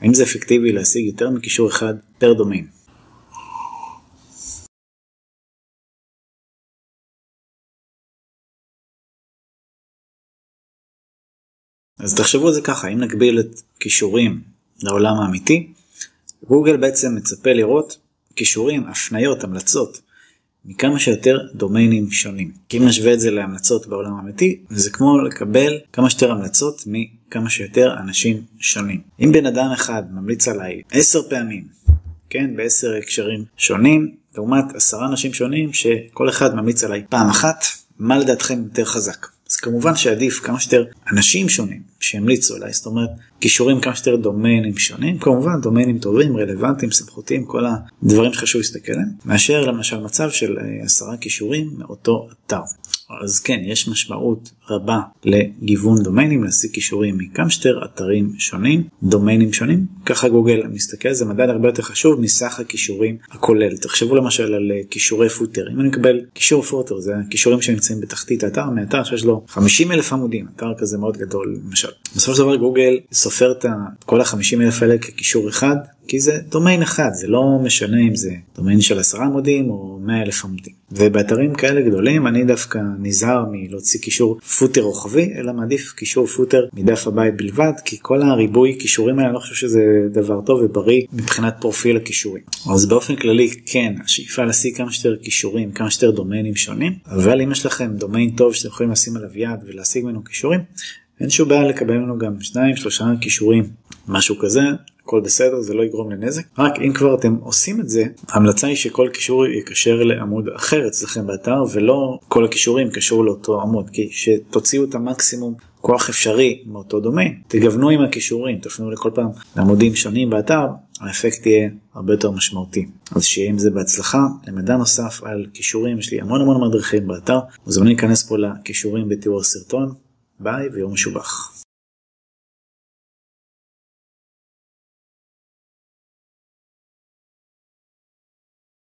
האם זה אפקטיבי להשיג יותר מקישור אחד פר דומיין? אז תחשבו על זה ככה, אם נגביל את כישורים לעולם האמיתי, גוגל בעצם מצפה לראות כישורים, הפניות, המלצות, מכמה שיותר דומיינים שונים. כי אם נשווה את זה להמלצות בעולם האמיתי, זה כמו לקבל כמה שיותר המלצות מכמה שיותר אנשים שונים. אם בן אדם אחד ממליץ עליי עשר פעמים, כן, בעשר הקשרים שונים, לעומת עשרה אנשים שונים שכל אחד ממליץ עליי פעם אחת, מה לדעתכם יותר חזק? אז כמובן שעדיף כמה שיותר אנשים שונים שימליצו עליי, זאת אומרת כישורים כמה שיותר דומיינים שונים, כמובן דומיינים טובים, רלוונטיים, סמכותיים, כל הדברים שחשוב להסתכל עליהם, מאשר למשל מצב של אה, עשרה כישורים מאותו אתר. אז כן, יש משמעות רבה לגיוון דומיינים, להשיג כישורים מכמה שיותר אתרים שונים, דומיינים שונים, ככה גוגל מסתכל, זה מדד הרבה יותר חשוב מסך הכישורים הכולל. תחשבו למשל על אה, כישורי פוטר, אם אני מקבל כישור פוטר, זה הכישורים שנמצאים בתחתית האתר, מאתר שיש לו 50 אלף עמודים, אתר כזה מאוד גדול למשל. בסופו של דבר גוגל סופר את כל ה-50 אלף האלה ככישור אחד, כי זה דומיין אחד, זה לא משנה אם זה דומיין של 10 עמודים או 100 אלף עמודים. ובאתרים כאלה גדולים אני דווקא נזהר מלהוציא קישור פוטר רוחבי, אלא מעדיף קישור פוטר מדף הבית בלבד, כי כל הריבוי קישורים האלה אני לא חושב שזה דבר טוב ובריא מבחינת פרופיל הכישורים. אז באופן כללי כן, השאיפה להשיג כמה שיותר קישורים, כמה שיותר דומיינים שונים, אבל אם יש לכם דומיין טוב שאתם יכולים לשים עליו יד ולהשיג ממנו קישורים, אין שום בעיה לקבל ממנו גם שניים שלושה קישורים משהו כזה הכל בסדר זה לא יגרום לנזק. רק אם כבר אתם עושים את זה ההמלצה היא שכל קישור יקשר לעמוד אחר אצלכם באתר ולא כל הכישורים קשור לאותו עמוד כי שתוציאו את המקסימום כוח אפשרי מאותו דומיין. תגוונו עם הכישורים תפנו לכל פעם לעמודים שונים באתר האפקט יהיה הרבה יותר משמעותי. אז שיהיה עם זה בהצלחה. למידע נוסף על כישורים יש לי המון המון מדריכים באתר. מוזמנים להיכנס פה לכישורים בתיאור הסרטון. ביי ויום משובח.